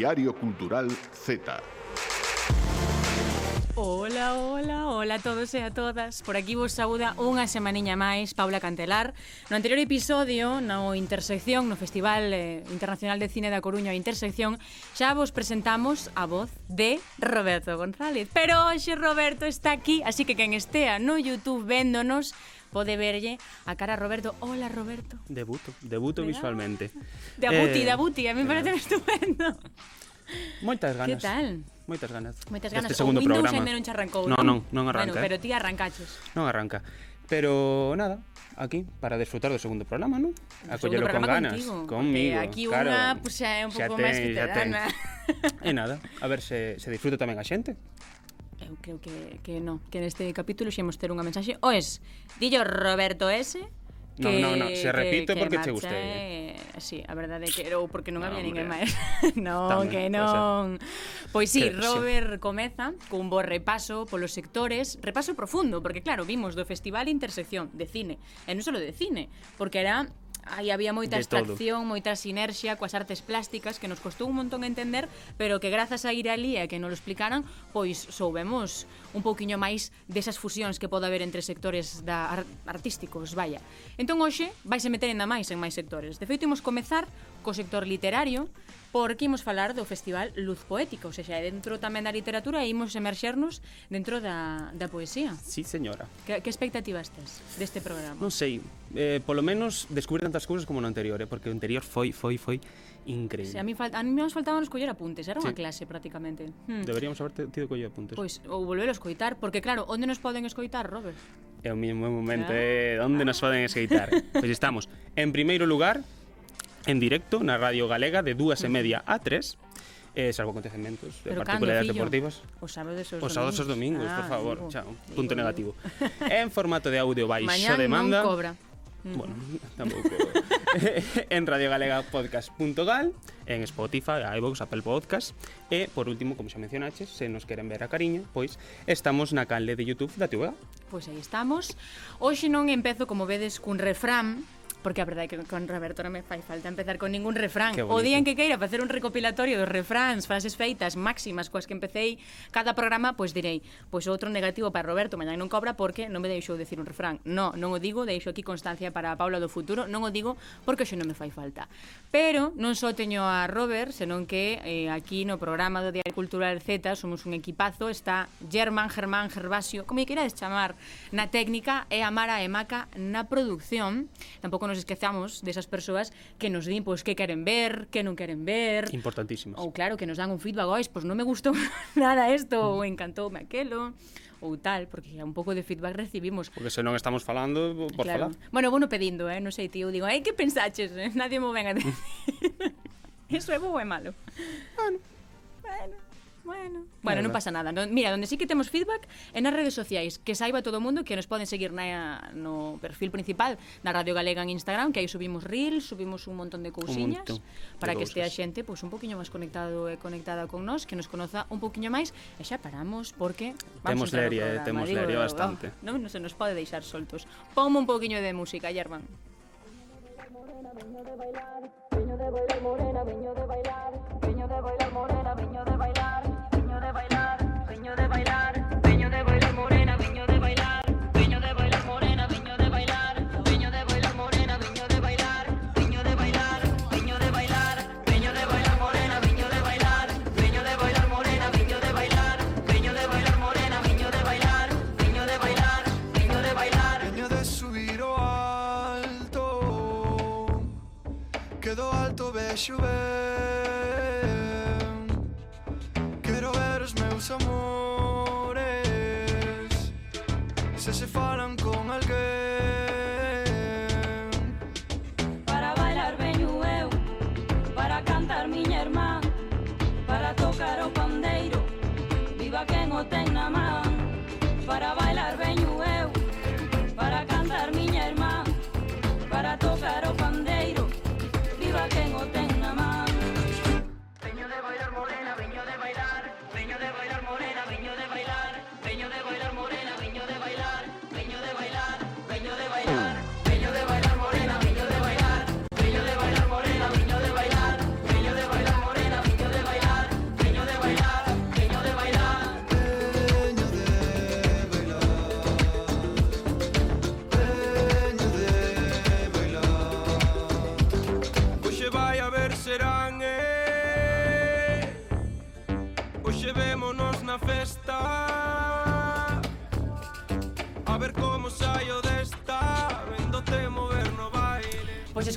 Diario Cultural Z. Hola, hola, hola a todos e a todas. Por aquí vos saúda unha semaniña máis Paula Cantelar. No anterior episodio, no Intersección No Festival eh, Internacional de Cine da Coruña Intersección Xa vos presentamos a voz de Roberto González. Pero hoxe Roberto está aquí Así que quen estea no Youtube véndonos pode verlle a cara a Roberto. Hola, Roberto. Debuto, debuto ¿Verdad? visualmente. Debuti, eh, debuti, a mí me parece estupendo. Moitas ganas. Que tal? Moitas ganas. Moitas ganas. Este segundo o Windows programa. ainda non che arrancou. Non, non, non arranca. Bueno, eh. pero ti arrancaches. Non arranca. Pero nada, aquí para disfrutar do segundo programa, non? Acollelo con ganas, contigo. conmigo. Aquí claro, unha, pues, xa é un pouco máis veterana. Ten... E nada, a ver se, se disfruta tamén a xente eu creo que, que no, que neste capítulo xemos ter unha mensaxe. O es, dillo Roberto S., Que, no, no, no, se repite que, porque che marcha, guste. Eh? Sí, a verdade é que era porque non no, había ninguén máis. non, Tamén, que non. Pois sí, que, Robert sí. comeza cun bo repaso polos sectores, repaso profundo, porque claro, vimos do Festival Intersección de Cine, e non só de cine, porque era aí había moita de extracción, moita sinerxia coas artes plásticas que nos costou un montón entender, pero que grazas a ir ali e que nos lo explicaran, pois soubemos un pouquiño máis desas fusións que pode haber entre sectores da ar artísticos, vaya. Entón hoxe vais a meter ainda máis en máis sectores. De feito, imos comezar co sector literario, porque imos falar do Festival Luz Poética, ou seja, dentro tamén da literatura e imos emerxernos dentro da, da poesía. Sí, señora. Que, que expectativas tes deste programa? Non sei, eh, polo menos descubrir tantas cousas como no anterior, eh, porque o anterior foi, foi, foi increíble. Sí, a mí, fal, a mí nos faltaban os coller apuntes, era unha sí. clase prácticamente. Hmm. Deberíamos haber tido coller apuntes. Pois, ou volver a escoitar, porque claro, onde nos poden escoitar, Robert? É o mesmo momento, claro. eh, onde nos poden escoitar? pois estamos, en primeiro lugar, en directo na Radio Galega de dúas e media a tres, eh, salvo acontecementos de Pero particularidades deportivas. Os sábados e os os sábados domingos, domingos ah, por favor, digo, chao, punto digo. negativo. en formato de audio baixo Mañán demanda. Non cobra. Bueno, mm. tampouco. en radiogalegapodcast.gal, en Spotify, iVoox, Apple Podcast e, por último, como xa mencionaches, se nos queren ver a cariño, pois estamos na canle de YouTube da TVA. Pois aí estamos. Hoxe non empezo, como vedes, cun refrán, porque a verdade é que con Roberto non me fai falta empezar con ningún refrán. O día en que queira facer un recopilatorio dos refráns, frases feitas, máximas coas que empecéi cada programa, pois direi, pois outro negativo para Roberto, mañá non cobra porque non me deixou decir un refrán. No, non o digo, deixo aquí constancia para a Paula do futuro, non o digo porque hoxe non me fai falta. Pero non só teño a Robert, senón que eh, aquí no programa do Diario Cultural Z somos un equipazo, está Germán, Germán, Gervasio, como queirades chamar, na técnica e a Mara e Maca na producción. Tampouco nos esquezamos desas persoas que nos din pois que queren ver, que non queren ver. Importantísimas. Ou claro, que nos dan un feedback, ois, pois non me gustou nada isto, mm. ou encantoume aquelo ou tal, porque un pouco de feedback recibimos. Porque se non estamos falando, por claro. falar. Bueno, bueno pedindo, eh? non sei, tío, digo, ai, que pensaches? Eh, nadie mo ven a decir. Eso é bo ou é malo? Bueno, bueno. Bueno, bueno non pasa nada. Mira, onde sí que temos feedback é nas redes sociais, que saiba todo o mundo que nos poden seguir na, no perfil principal da Radio Galega en Instagram, que aí subimos reels, subimos un montón de cousiñas para de que estea xente pois un poquinho máis conectado e conectada con nós, que nos conoza un poquinho máis, e xa paramos porque vamos temos leria, eh, temos leria oh, bastante. Oh, non no se nos pode deixar soltos. Ponme un poquinho de música, Germán. Veño de bailar, veño de bailar morena, veño de bailar, veño de bailar morena, veño de bailar. Quedó alto, bello, bello. meus amores Se se falan con alguén Para bailar veño eu Para cantar miña irmán Para tocar o pandeiro Viva quen o ten na man Para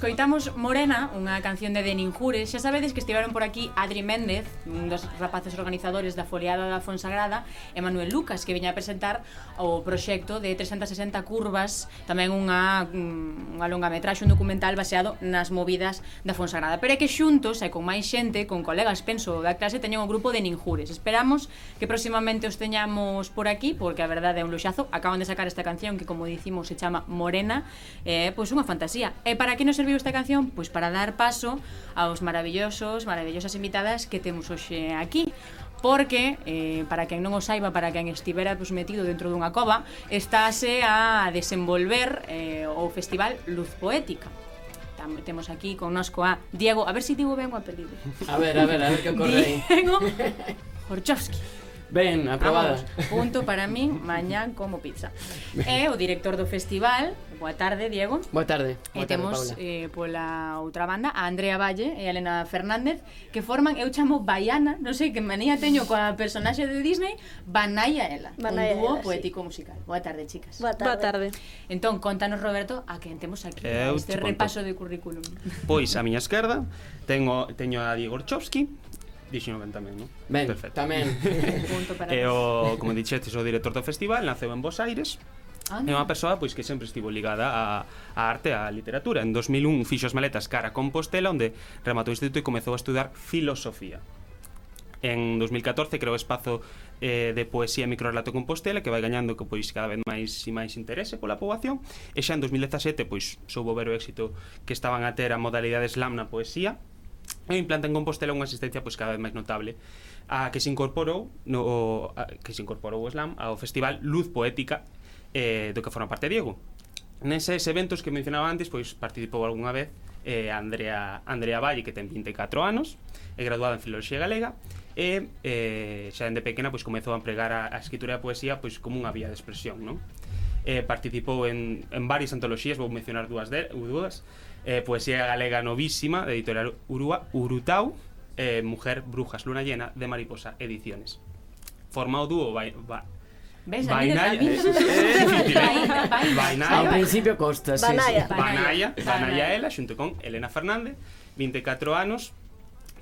escoitamos Morena, unha canción de Deninjure. Xa sabedes que estiveron por aquí Adri Méndez, un dos rapaces organizadores da foliada da Fonsagrada, e Manuel Lucas, que viña a presentar o proxecto de 360 curvas, tamén unha, mm, unha longa metraxe, un documental baseado nas movidas da Fonsagrada. Pero é que xuntos, e con máis xente, con colegas, penso, da clase, teñen o grupo de Ninjures. Esperamos que próximamente os teñamos por aquí, porque a verdade é un luxazo. Acaban de sacar esta canción que, como dicimos, se chama Morena. Eh, pois unha fantasía. E para que nos serviu escribiu esta canción pois para dar paso aos maravillosos, maravillosas invitadas que temos hoxe aquí porque, eh, para quen non o saiba, para quen estivera pues, metido dentro dunha cova, estáse a desenvolver eh, o festival Luz Poética. Tam, temos aquí connosco a Diego, a ver se si digo ben o apelido. A ver, a ver, a ver que ocorre aí. Diego Horchowski. Ben, aprobada. Vamos, punto para min, mañán como pizza. É eh, o director do festival, boa tarde, Diego. Boa tarde. Boa tarde e temos Paula. eh, pola outra banda a Andrea Valle e a Elena Fernández que forman, eu chamo Baiana, non sei que manía teño coa personaxe de Disney, Banaya ela, Banaya un dúo ela, poético sí. musical. Boa tarde, chicas. Boa tarde. Boa tarde. Entón, contanos, Roberto, a quen temos aquí, eu este repaso conto. de currículum. Pois, a miña esquerda, tengo, teño a Diego Orchovsky, Dixen ben tamén, non? Ben, Perfecto. tamén. Punto para e o, como dixestes, o director do festival naceu en Bos Aires, Ah, É unha persoa pois que sempre estivo ligada á, á arte, á literatura. En 2001 fixo as maletas cara a Compostela, onde rematou o instituto e comezou a estudar filosofía. En 2014 creou o espazo eh, de poesía e microrelato Compostela que vai gañando que pois cada vez máis e máis interese pola poboación e xa en 2017 pois soubo ver o éxito que estaban a ter a modalidade slam na poesía e implanta en Compostela unha asistencia pois cada vez máis notable a que se incorporou no a, que se incorporou o Slam ao festival Luz Poética eh, do que forma parte Diego. Neses eventos que mencionaba antes, pois participou algunha vez eh, Andrea, Andrea Valle, que ten 24 anos, é graduada en Filoloxía Galega, e eh, xa dende pequena pois comezou a empregar a, a escritura e a poesía pois como unha vía de expresión, non? Eh, participou en, en varias antoloxías, vou mencionar dúas, de, dúas eh, Poesía Galega Novísima, de editorial Urua, Urutau, eh, Mujer, Brujas, Luna Llena, de Mariposa Ediciones. Forma o dúo vai, va, Ves, Vainaya, difícil, eh? Vainaya. Vainaya. Ao principio costa, sí, Banaya. Banaya ela xunto con Elena Fernández, 24 anos,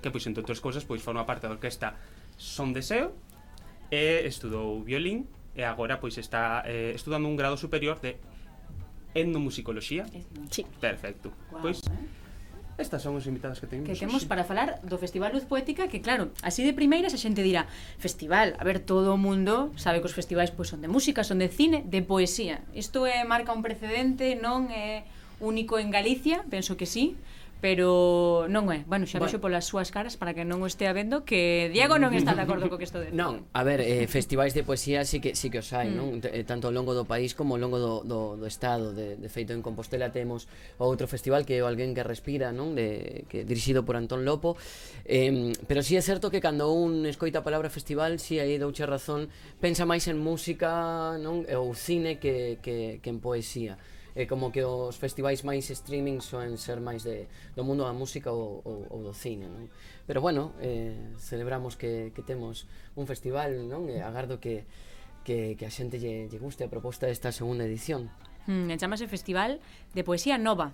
que pois entre outras cousas pois forma parte da orquesta Son Deseo e estudou violín e agora pois está eh, estudando un grado superior de etnomusicoloxía? Etno. Sí. Perfecto. Wow, pois eh? Estas son os invitadas que temos Que temos para falar do Festival Luz Poética Que claro, así de primeiras a xente dirá Festival, a ver, todo o mundo sabe que os festivais pois, son de música, son de cine, de poesía Isto é marca un precedente, non é único en Galicia, penso que sí pero non é. Bueno, xa bueno. vexo polas súas caras para que non o estea vendo que Diego non está de acordo co que isto de. Non, a ver, eh, festivais de poesía sí que sí que os hai, mm. non? T eh, tanto ao longo do país como ao longo do, do, do estado, de, de feito en Compostela temos outro festival que é o Alguén que respira, non? De que dirixido por Antón Lopo. Eh, pero sí é certo que cando un escoita a palabra festival, si sí, aí douche razón, pensa máis en música, non? ou cine que que que en poesía é como que os festivais máis streaming soen ser máis de, do mundo da música ou, ou, ou do cine, non? Pero bueno, eh, celebramos que, que temos un festival, non? E agardo que, que, que a xente lle, lle guste a proposta desta segunda edición. Mm, chamase Festival de Poesía Nova,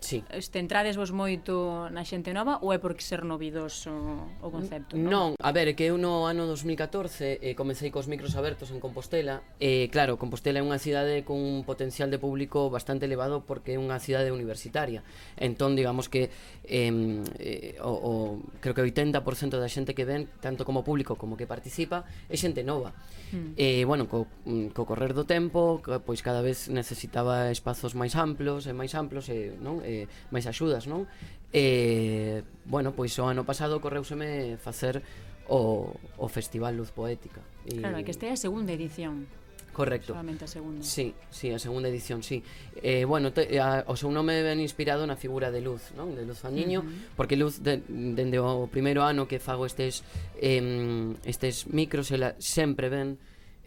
Sí. Centrades vos moito na xente nova ou é porque ser novidoso o concepto? Non, non a ver, que eu no ano 2014 eh, comecei cos micros abertos en Compostela eh, Claro, Compostela é unha cidade con un potencial de público bastante elevado porque é unha cidade universitaria Entón, digamos que eh, eh, o, o, creo que o 80% da xente que ven, tanto como público como que participa, é xente nova mm. eh, Bueno, co, mm, co correr do tempo, pois cada vez necesitaba espazos máis amplos e máis amplos e, non? eh, máis axudas, non? E, bueno, pois o ano pasado correuseme facer o, o Festival Luz Poética. E... Claro, que este é a segunda edición. Correcto. Solamente a segunda. Sí, sí, a segunda edición, sí. Eh, bueno, te, a, o seu nome ven inspirado na figura de Luz, non? De Luz Fandiño, uh -huh. porque Luz de, dende o primeiro ano que fago estes eh, estes micros ela sempre ven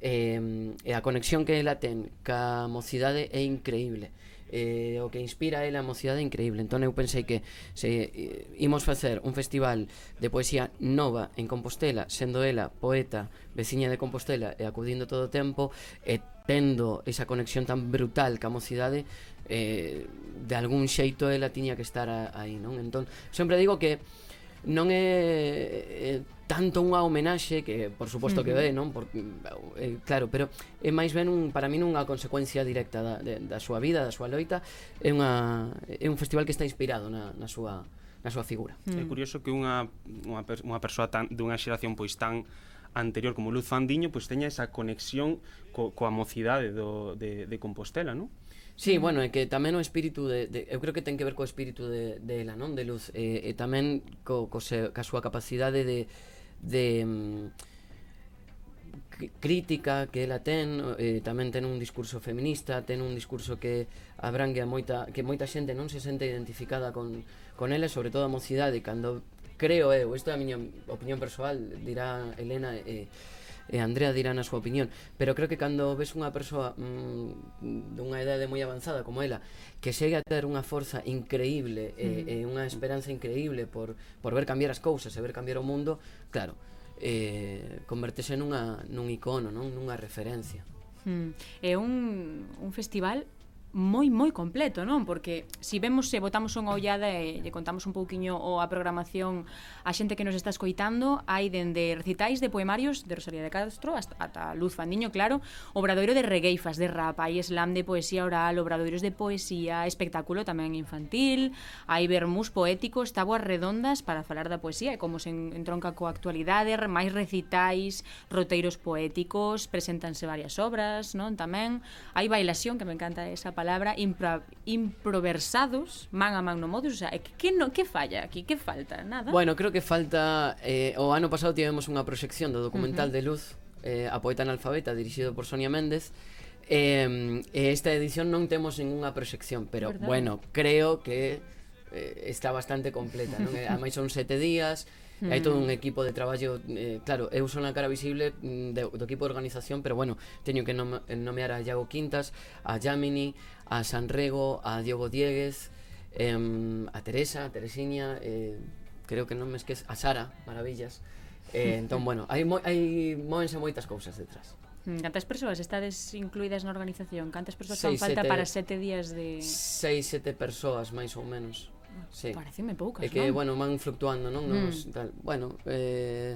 eh, e a conexión que ela ten ca mocidade é increíble eh, o que inspira é a mocidade increíble. Entón eu pensei que se eh, imos facer un festival de poesía nova en Compostela sendo ela poeta veciña de Compostela e acudindo todo o tempo e tendo esa conexión tan brutal ca mocidade eh, de algún xeito ela tiña que estar aí non? Entón sempre digo que non é, é tanto unha homenaxe que por suposto que é, non? Por, eh, claro, pero é máis ben un para min unha consecuencia directa da, de, da súa vida, da súa loita, é unha é un festival que está inspirado na, na súa na súa figura. Mm. É curioso que unha unha, per, unha persoa tan dunha xeración pois tan anterior como Luz Fandiño pois teña esa conexión co, coa mocidade do, de, de Compostela, non? Sí, bueno, é que tamén o espírito de, de eu creo que ten que ver co espírito de, de ela, non? De Luz e, e tamén co, co se, ca súa capacidade de de mm, crítica que ela ten, eh, tamén ten un discurso feminista, ten un discurso que abrangue a moita que moita xente non se sente identificada con con ela, sobre todo a mocidade, cando creo eu, isto é a miña opinión persoal, dirá Elena eh e Andrea dirá na súa opinión, pero creo que cando ves unha persoa mm, dunha idade moi avanzada como ela, que segue a ter unha forza increíble e, mm. e unha esperanza increíble por, por ver cambiar as cousas e ver cambiar o mundo, claro, eh, convertese nunha, nun icono, non? nunha referencia. Mm. É un, un festival moi moi completo, non? Porque se si vemos se botamos unha ollada e lle contamos un pouquiño o a programación a xente que nos está escoitando, hai dende recitais de poemarios de Rosalía de Castro hasta, ata Luz Fandiño, claro, obradoiro de regueifas de rap, hai slam de poesía oral, obradoiros de poesía, espectáculo tamén infantil, hai vermús poéticos, táboas redondas para falar da poesía e como se entronca coa actualidade, máis recitais, roteiros poéticos, preséntanse varias obras, non? Tamén hai bailación, que me encanta esa palabra palabra, impro, improversados, man a man no modus, o sea, que no, que falla aquí, que falta, nada. Bueno, creo que falta eh, o ano pasado tivemos unha proxección do documental uh -huh. de Luz, eh, a poeta analfabeta dirixido por Sonia Méndez. Eh, esta edición non temos ningunha proxección, pero ¿verdad? bueno, creo que eh, está bastante completa, non? Eh, amais son sete días, Hai todo un mm. equipo de traballo, eh, claro, eu son a cara visible mm, de, do equipo de organización, pero bueno, teño que nom nomear a Iago Quintas, a Yamini, a Sanrego, a Diogo Dieguez, eh, a Teresa, a Teresiña, eh, creo que non me esqueces, a Sara, maravillas. Eh, entón, bueno, hai, mo hai móvense moitas cousas detrás. Mm, cantas persoas estades incluídas na organización? Cantas persoas fan falta sete, para sete días de... Seis, sete persoas, máis ou menos. Ah, sí. Pareceme poucas, É que, non? bueno, van fluctuando, non? Mm. Nos, mm. tal. Bueno, eh,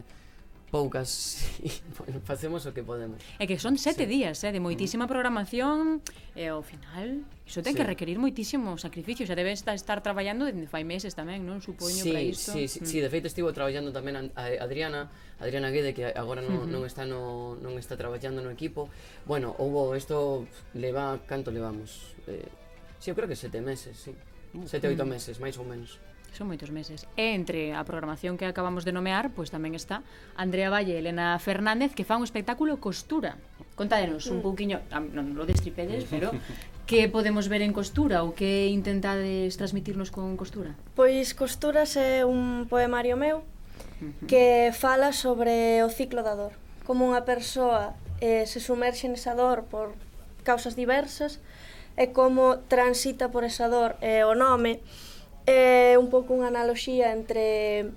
poucas bueno, facemos o que podemos. É que son sete sí. días, eh, de moitísima mm. programación e ao final iso ten sí. que requerir moitísimo sacrificio, xa debe estar, estar traballando dende fai meses tamén, non? Supoño sí, para isto. Sí, sí, mm. sí, de feito estivo traballando tamén a Adriana, Adriana Guede que agora non, uh -huh. non está no non está traballando no equipo. Bueno, houbo isto leva canto levamos? Eh, sí, eu creo que sete meses, sí. Mm, sete, oito mm. meses, máis ou menos. Son moitos meses. E entre a programación que acabamos de nomear, pois tamén está Andrea Valle e Elena Fernández que fan un espectáculo Costura. Contádenos un mm. pouquiño, ah, non lo destripedes, pero que podemos ver en Costura ou que intentades transmitirnos con Costura? Pois Costuras é un poemario meu que fala sobre o ciclo da dor. Como unha persoa eh, se sumerxe nesa dor por causas diversas e como transita por esa dor eh, o nome É un pouco unha analoxía entre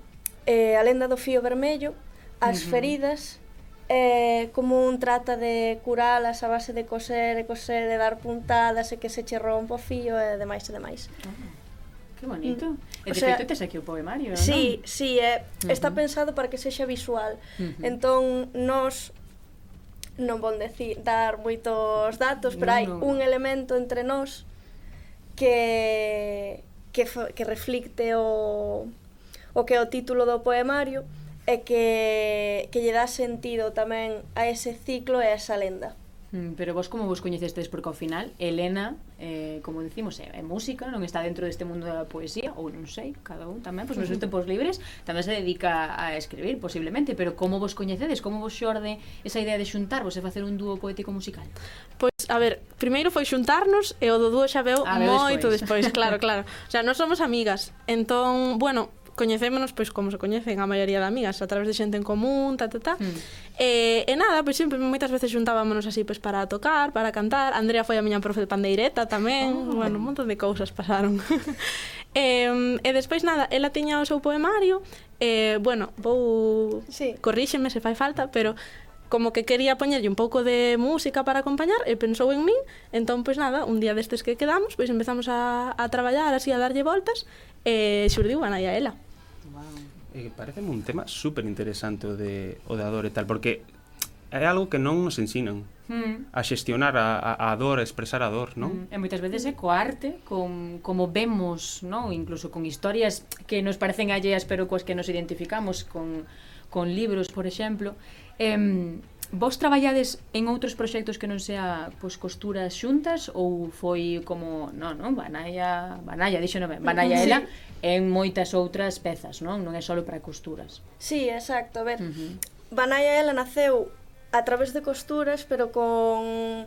eh, a lenda do fío vermello, as uh -huh. feridas, eh, como un trata de curalas a base de coser e coser e dar puntadas e que se che rompa o fío e demais e demais. Uh -huh. Que bonito. Mm. E de sea, feito tes aquí o poemario, sí, non? Sí, eh, uh -huh. está pensado para que sexa visual. Uh -huh. Entón, nos non von decir dar moitos datos, pero no, hai no. un elemento entre nós que que, que reflicte o, o que é o título do poemario e que, que lle dá sentido tamén a ese ciclo e a esa lenda. Mm, pero vos como vos coñecestes? Porque ao final Elena, eh, como decimos, é, é música, non está dentro deste mundo da poesía, ou non sei, cada un tamén, pois nos seus tempos libres, tamén se dedica a escribir, posiblemente, pero como vos coñecedes? Como vos xorde esa idea de xuntarvos e facer un dúo poético musical? Pois a ver, primeiro foi xuntarnos e o do dúo xa veu ah, moito despois. despois, claro, claro. O sea, nós somos amigas, entón, bueno, coñecémonos pois como se coñecen a maioría de amigas, a través de xente en común, ta ta ta. Mm. E, e nada, pois sempre moitas veces xuntábamonos así pois para tocar, para cantar. Andrea foi a miña profe de pandeireta tamén. Oh. Bueno, un montón de cousas pasaron. e, e despois nada, ela tiña o seu poemario Eh, bueno, vou sí. corríxeme se fai falta, pero como que quería poñerlle un pouco de música para acompañar e pensou en min, entón pois nada, un día destes que quedamos, pois empezamos a, a traballar así a darlle voltas e xurdiu a e a ela. Eh, pareceme un tema super interesante o de o da dor e tal, porque é algo que non nos ensinan mm. a xestionar a, a, a dor, a expresar a dor, non? Mm. E moitas veces é co arte, con, como vemos, non? incluso con historias que nos parecen alleas pero coas que nos identificamos, con, con libros, por exemplo, Em, vos traballades en outros proxectos que non sea pois, costuras xuntas ou foi como, non, non, Banaya, Banaya, dixo non ben, Banaya sí. ela, en moitas outras pezas, non? Non é só para costuras. Sí, exacto, a ver, uh -huh. Banaya ela naceu a través de costuras, pero con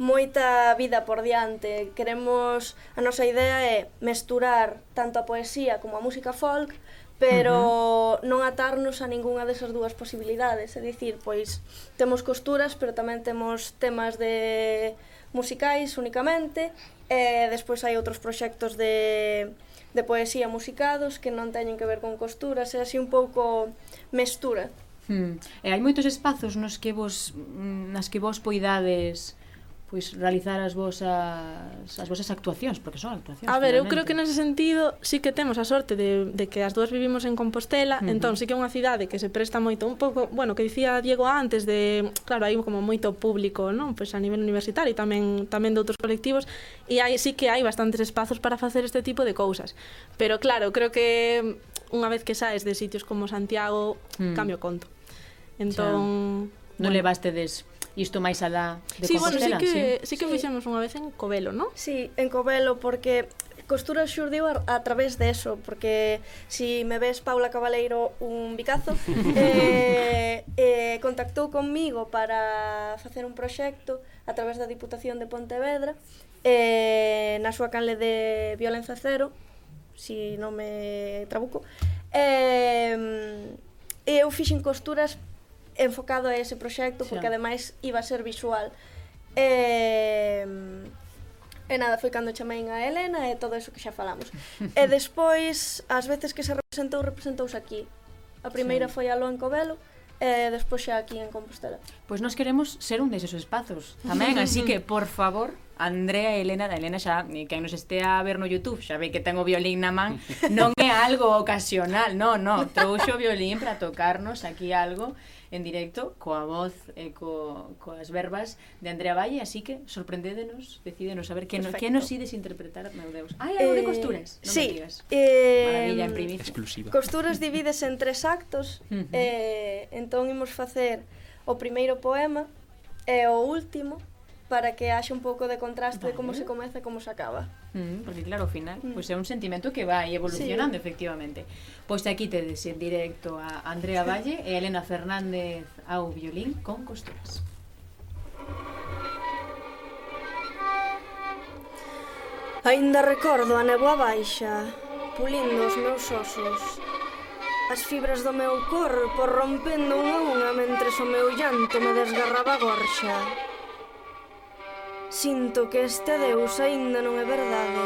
moita vida por diante. Queremos, a nosa idea é mesturar tanto a poesía como a música folk pero uh -huh. non atarnos a ningunha desas dúas posibilidades, é dicir, pois temos costuras, pero tamén temos temas de musicais únicamente, e despois hai outros proxectos de de poesía musicados que non teñen que ver con costuras, é así un pouco mestura. Hmm. E hai moitos espazos nos que vos mm, nas que vos poidades pois realizar as vosas as vosas actuacións, porque son actuacións. A ver, eu creo que nese sentido sí que temos a sorte de, de que as dúas vivimos en Compostela, uh -huh. entón sí que é unha cidade que se presta moito un pouco, bueno, que dicía Diego antes de, claro, hai como moito público, non? Pois a nivel universitario e tamén tamén de outros colectivos e hai sí que hai bastantes espazos para facer este tipo de cousas. Pero claro, creo que unha vez que saes de sitios como Santiago, mm. cambio conto. Entón, Xa. non bueno. levastedes isto máis alá de sí, Bueno, sí, que, sí. sí que sí. fixemos unha vez en Covelo, non? Sí, en Covelo, porque costura xurdiu a, a través de eso, porque si me ves Paula Cabaleiro un bicazo, eh, eh, contactou conmigo para facer un proxecto a través da Diputación de Pontevedra eh, na súa canle de violencia cero, si non me trabuco, eh, eu fixen costuras enfocado a ese proxecto porque sí. ademais iba a ser visual. E, e nada, foi cando chamei a Elena e todo iso que xa falamos. e despois, as veces que se representou, representouse aquí. A primeira sí. foi a Loan Covelo, e despois xa aquí en Compostela. Pois nós queremos ser un deses espazos tamén, así que, por favor, Andrea e Elena, da Elena xa, que nos estea a ver no YouTube, xa ve que ten o violín na man, non é algo ocasional, non, non, trouxo o violín para tocarnos aquí algo en directo coa voz eh, e co, coas verbas de Andrea Valle, así que sorprendédenos, decídenos a ver que, no, que nos ides interpretar, meu Deus. Ai, algo eh, de costuras, non sí, digas. Eh, Maravilla, en primicia. Exclusiva. Costuras divides en tres actos, uh -huh. eh, entón imos facer o primeiro poema e o último, para que haxa un pouco de contraste vale. de como se comeza e como se acaba. Mm, porque claro, ao final, mm. pois pues é un sentimento que vai evolucionando, sí. efectivamente. Pois aquí tedes en directo a Andrea Valle e Elena Fernández ao violín con costuras. Ainda recordo a neboa baixa, pulindo os meus osos, As fibras do meu corpo rompendo unha a unha mentres o meu llanto me desgarraba a gorxa. Sinto que este Deus aínda non é verdade.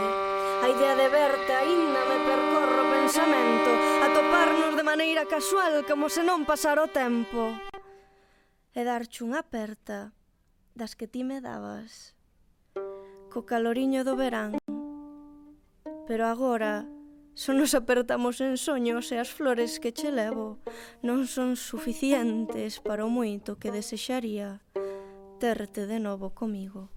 A idea de verte aínda me percorro o pensamento, atoparnos de maneira casual como se non pasara o tempo. E darche unha aperta das que ti me dabas. Co caloriño do verán. Pero agora só nos apertamos en soños e as flores que che levo non son suficientes para o moito que desexaría terte de novo comigo.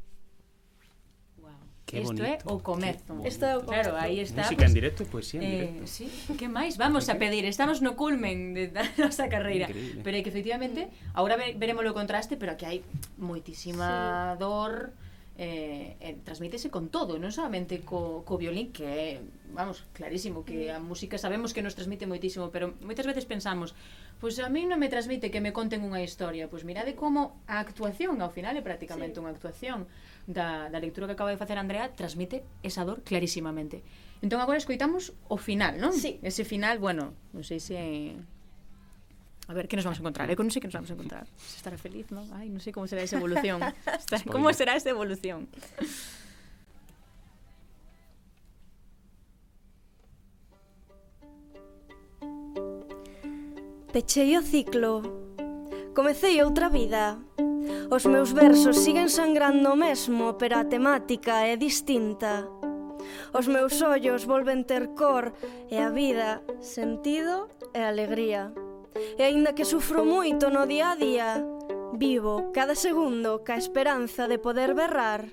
Qué Isto bonito. é o comezo. Isto é o comezo. Claro, aí está. Música pues, en directo, poesía en eh, directo. Sí, que máis vamos a pedir? Estamos no culmen de da nosa carreira. Increíble. Pero é que efectivamente, agora veremos o contraste, pero aquí hai moitísima sí. dor, eh, eh, transmítese con todo, non solamente co, co violín que é, vamos, clarísimo que a música sabemos que nos transmite moitísimo, pero moitas veces pensamos, pois pues a mí non me transmite que me conten unha historia, pois pues mirade como a actuación, ao final é prácticamente sí. unha actuación da, da lectura que acaba de facer Andrea, transmite esa dor clarísimamente. Entón agora escoitamos o final, non? Sí. Ese final, bueno, non sei se a ver, que nos vamos a encontrar? Eh, Eu non sei que nos vamos a encontrar. Se estará feliz, non? Ai, non sei como será esa evolución. Está, como será esa evolución? Pechei o ciclo. Comecei outra vida. Os meus versos siguen sangrando o mesmo, pero a temática é distinta. Os meus ollos volven ter cor e a vida, sentido e alegría. E aínda que sufro moito no día a día, vivo cada segundo ca esperanza de poder berrar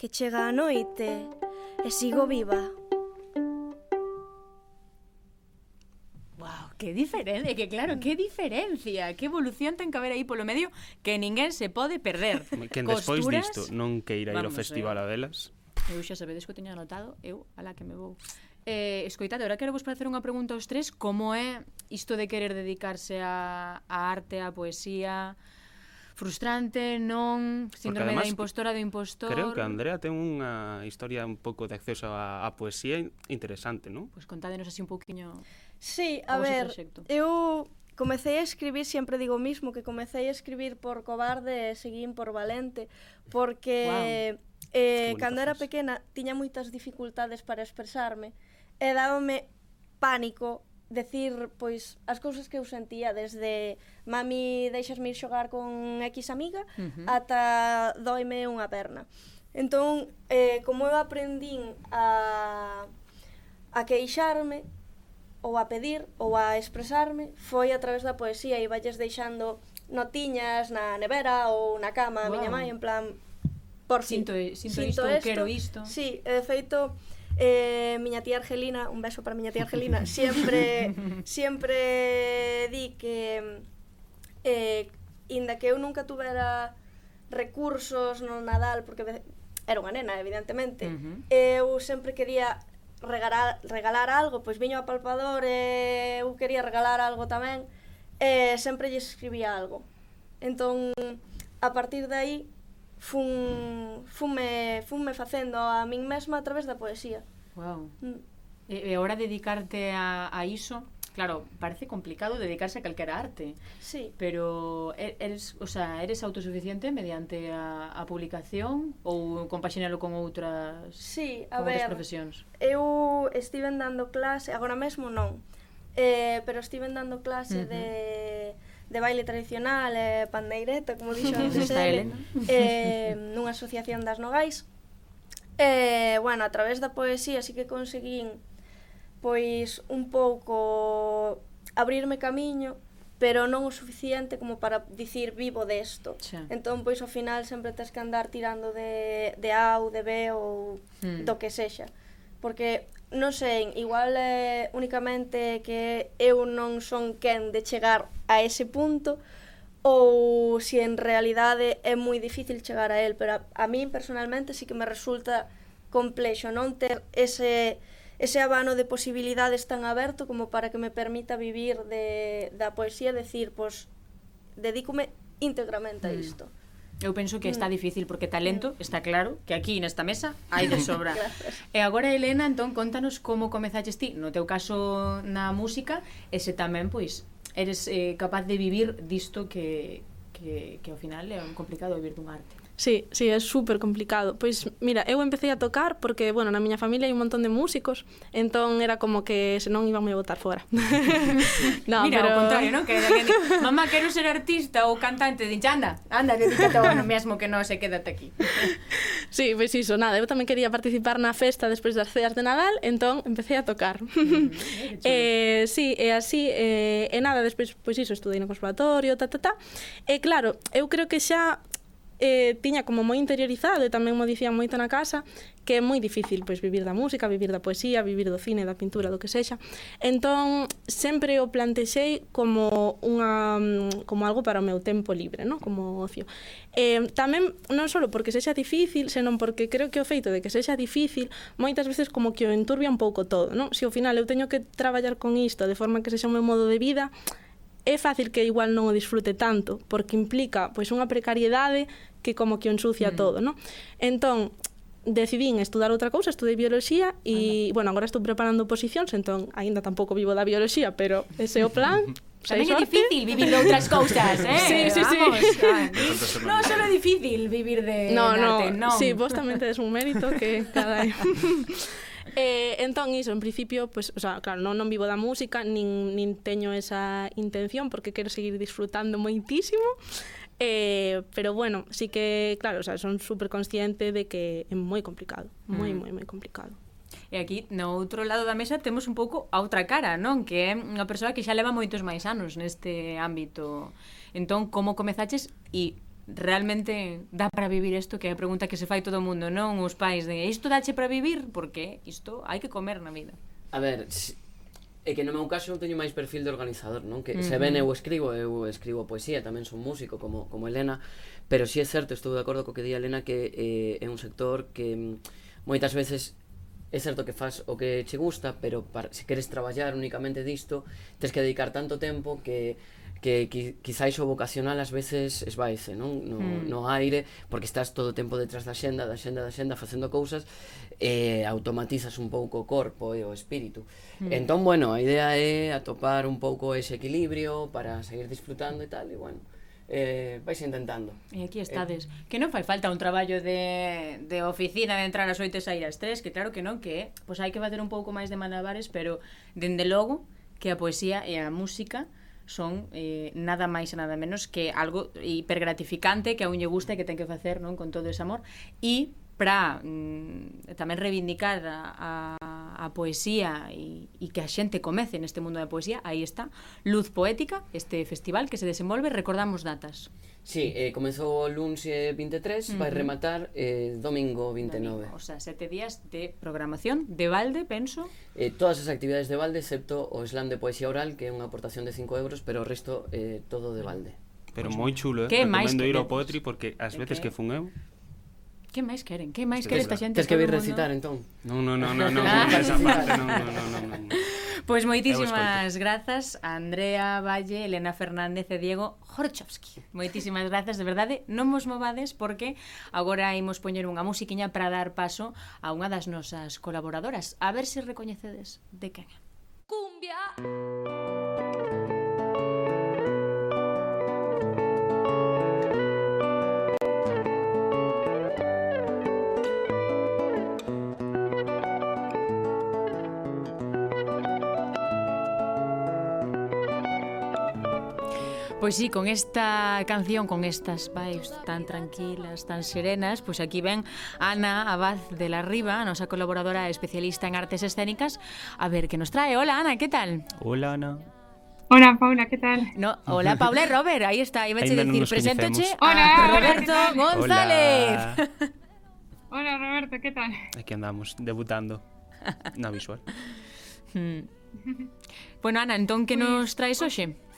que chega a noite e sigo viva. Wow, que diferente, que claro, que diferencia, que evolución ten que haber aí polo medio que ninguén se pode perder. Quen despois disto non queira ir ao eh. Festival eh. a Delas? Eu xa sabedes que o teño anotado, eu a la que me vou. Eh, escoitade, agora quero vos facer unha pregunta aos tres Como é isto de querer dedicarse a, a arte, a poesía Frustrante, non Síndrome además, da impostora do impostor Creo que Andrea ten unha historia un pouco de acceso a, a poesía interesante, non? Pois pues contádenos así un pouquiño Sí, a ver, proxecto. eu comecei a escribir, sempre digo o mismo, que comecei a escribir por cobarde e seguín por valente, porque wow. eh, cando era pequena tiña moitas dificultades para expresarme, uh e dábame pánico decir pois as cousas que eu sentía desde mami deixasme ir xogar con X amiga uh -huh. ata doime unha perna. Entón, eh, como eu aprendín a, a queixarme ou a pedir ou a expresarme foi a través da poesía e valles deixando notiñas na nevera ou na cama wow. a miña mãe en plan por sinto, sinto, sinto isto, isto, quero isto. Si, sí, de feito Eh, miña tía Argelina, un beso para miña tía Argelina, sempre sempre di que eh, inda que eu nunca tuvera recursos no Nadal, porque era unha nena, evidentemente, uh -huh. eu sempre quería regalar, regalar algo, pois viño a Palpador e eu quería regalar algo tamén, e sempre lle escribía algo. Entón, a partir de aí, fun, funme, funme facendo a min mesma a través da poesía. Wow. Mm. E, e ahora dedicarte a, a iso, claro, parece complicado dedicarse a calquera arte. Sí. Pero eres, o sea, eres autosuficiente mediante a, a publicación ou compaxinalo con outras Sí, a ver. profesións? Eu estiven dando clase, agora mesmo non. Eh, pero estiven dando clase uh -huh. de de baile tradicional e pandeireta, como dixo antes ele, eh, eh, nunha asociación das Nogais. E, eh, bueno, a través da poesía sí que conseguín pois un pouco abrirme camiño, pero non o suficiente como para dicir vivo desto. Xa. Entón, pois ao final sempre tes que andar tirando de, de A ou de B ou mm. do que sexa. Mm porque non sei, igual eh, únicamente que eu non son quen de chegar a ese punto ou se en realidade é moi difícil chegar a él, pero a, a min personalmente sí que me resulta complexo non ter ese ese abano de posibilidades tan aberto como para que me permita vivir de, da poesía, decir, pois, dedícome íntegramente a mm. isto. Mm. Eu penso que está mm. difícil porque talento, mm. está claro, que aquí nesta mesa hai de sobra. e agora Elena, entón contanos como comezaches ti, no teu caso na música, e se tamén pois eres eh, capaz de vivir disto que que que ao final é un complicado vivir dun arte. Sí, sí, é super complicado. Pois, mira, eu empecé a tocar porque, bueno, na miña familia hai un montón de músicos, entón era como que senón iban me botar fora. no, mira, pero... o contrario, non? Que, que, que mamá, quero ser artista ou cantante, dixe, anda, anda, dedícate ao mesmo que non se quédate aquí. sí, pois iso, nada, eu tamén quería participar na festa despois das ceas de Nadal, entón empecé a tocar. Mm, eh, sí, e así, eh, e nada, despois, pois iso, estudei no conservatorio, ta, ta, ta. E claro, eu creo que xa eh, tiña como moi interiorizado e tamén mo dicían moito na casa que é moi difícil pois vivir da música, vivir da poesía, vivir do cine, da pintura, do que sexa. Entón, sempre o plantexei como unha mm, como algo para o meu tempo libre, non? Como ocio. Eh, tamén non só porque sexa difícil, senón porque creo que o feito de que sexa difícil moitas veces como que o enturbia un pouco todo, non? Se ao final eu teño que traballar con isto de forma que sexa o meu modo de vida, é fácil que igual non o disfrute tanto, porque implica pois unha precariedade que como que o ensucia mm. todo, non? Entón, decidín estudar outra cousa, estudei bioloxía e, bueno, agora estou preparando posicións, entón aínda tampouco vivo da bioloxía, pero ese é o plan. Tamén é difícil vivir de outras cousas, eh? Sí, sí, sí. Vamos, no, só é difícil vivir de no, arte, no. non. Sí, vos tamén tedes un mérito que, cada eh, entón iso, en principio, pues, o sea, claro, non, non vivo da música, nin, nin teño esa intención porque quero seguir disfrutando moitísimo. Eh, pero bueno, sí que, claro, o sea, son super consciente de que é moi complicado, moi, mm. moi, moi complicado. E aquí, no outro lado da mesa, temos un pouco a outra cara, non? Que é unha persoa que xa leva moitos máis anos neste ámbito. Entón, como comezaches e realmente dá para vivir isto que é a pregunta que se fai todo o mundo, non os pais de isto dache para vivir porque isto hai que comer na vida. A ver, é que no meu caso eu teño máis perfil de organizador, non? Que uh -huh. se ven eu escribo, eu escribo poesía, tamén son músico como como Elena, pero si sí é certo, estou de acordo co que di Elena que eh, é un sector que mm, moitas veces é certo que faz o que che gusta, pero para, se queres traballar únicamente disto, tens que dedicar tanto tempo que que, que quizáis o vocacional ás veces esvaece, non? No, mm. no aire, porque estás todo o tempo detrás da xenda, da xenda, da xenda, facendo cousas, e automatizas un pouco o corpo e o espírito. Mm. Entón, bueno, a idea é atopar un pouco ese equilibrio para seguir disfrutando e tal, e bueno, eh, vais intentando. E aquí eh, estades. Eh, que non fai falta un traballo de, de oficina de entrar ás 8 e sair ás tres, que claro que non, que pois hai que facer un pouco máis de malabares, pero dende logo que a poesía e a música son eh, nada máis e nada menos que algo hipergratificante que a un lle gusta e que ten que facer non con todo ese amor. E para mm, tamén reivindicar a, a, a poesía e, e que a xente comece neste mundo da poesía, aí está Luz Poética, este festival que se desenvolve, recordamos datas. Sí, eh, comezou o luns eh, 23, mm. vai rematar eh, domingo 29. Domingo, o sea, sete días de programación de balde, penso. Eh, todas as actividades de balde, excepto o slam de poesía oral, que é unha aportación de 5 euros, pero o resto eh, todo de balde. Pero moi chulo, eh? Que Recomendo ir ao Poetry porque as veces que, que fun eu Que máis queren? Que máis quere esta xente? Tens que vir recitar, entón. Non, non, non, non, non, esa parte, non, non, non, non. Pois moitísimas grazas a Andrea Valle, Elena Fernández e Diego Horchovsky. Moitísimas grazas, de verdade, non vos movades porque agora imos poñer unha musiquiña para dar paso a unha das nosas colaboradoras. A ver se recoñecedes de quen é. Cumbia! Cumbia! Pois sí, con esta canción, con estas vibes tan tranquilas, tan serenas, pois aquí ven Ana Abad de la Riva, a nosa colaboradora especialista en artes escénicas, a ver que nos trae. Hola Ana, que tal? Hola Ana. Hola Paula, que tal? No, hola Paula e Robert, aí está, aí vete decir, preséntoche a Roberto González. Hola. Roberto, que tal? Aquí andamos, debutando na visual. hmm. bueno Ana, entón que nos traes hoxe? Pues...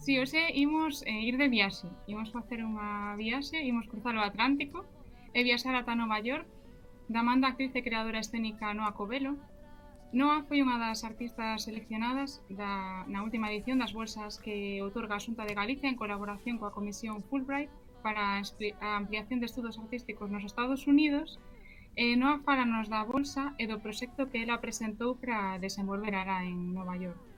Si, sí, hoxe imos eh, ir de viaxe. Imos facer unha viaxe, imos cruzar o Atlántico e viaxar ata Nova York da man da actriz e creadora escénica Noa Covelo. Noa foi unha das artistas seleccionadas da, na última edición das bolsas que outorga a Xunta de Galicia en colaboración coa Comisión Fulbright para a ampliación de estudos artísticos nos Estados Unidos e Noa falanos da bolsa e do proxecto que ela presentou para desenvolver ara en Nova York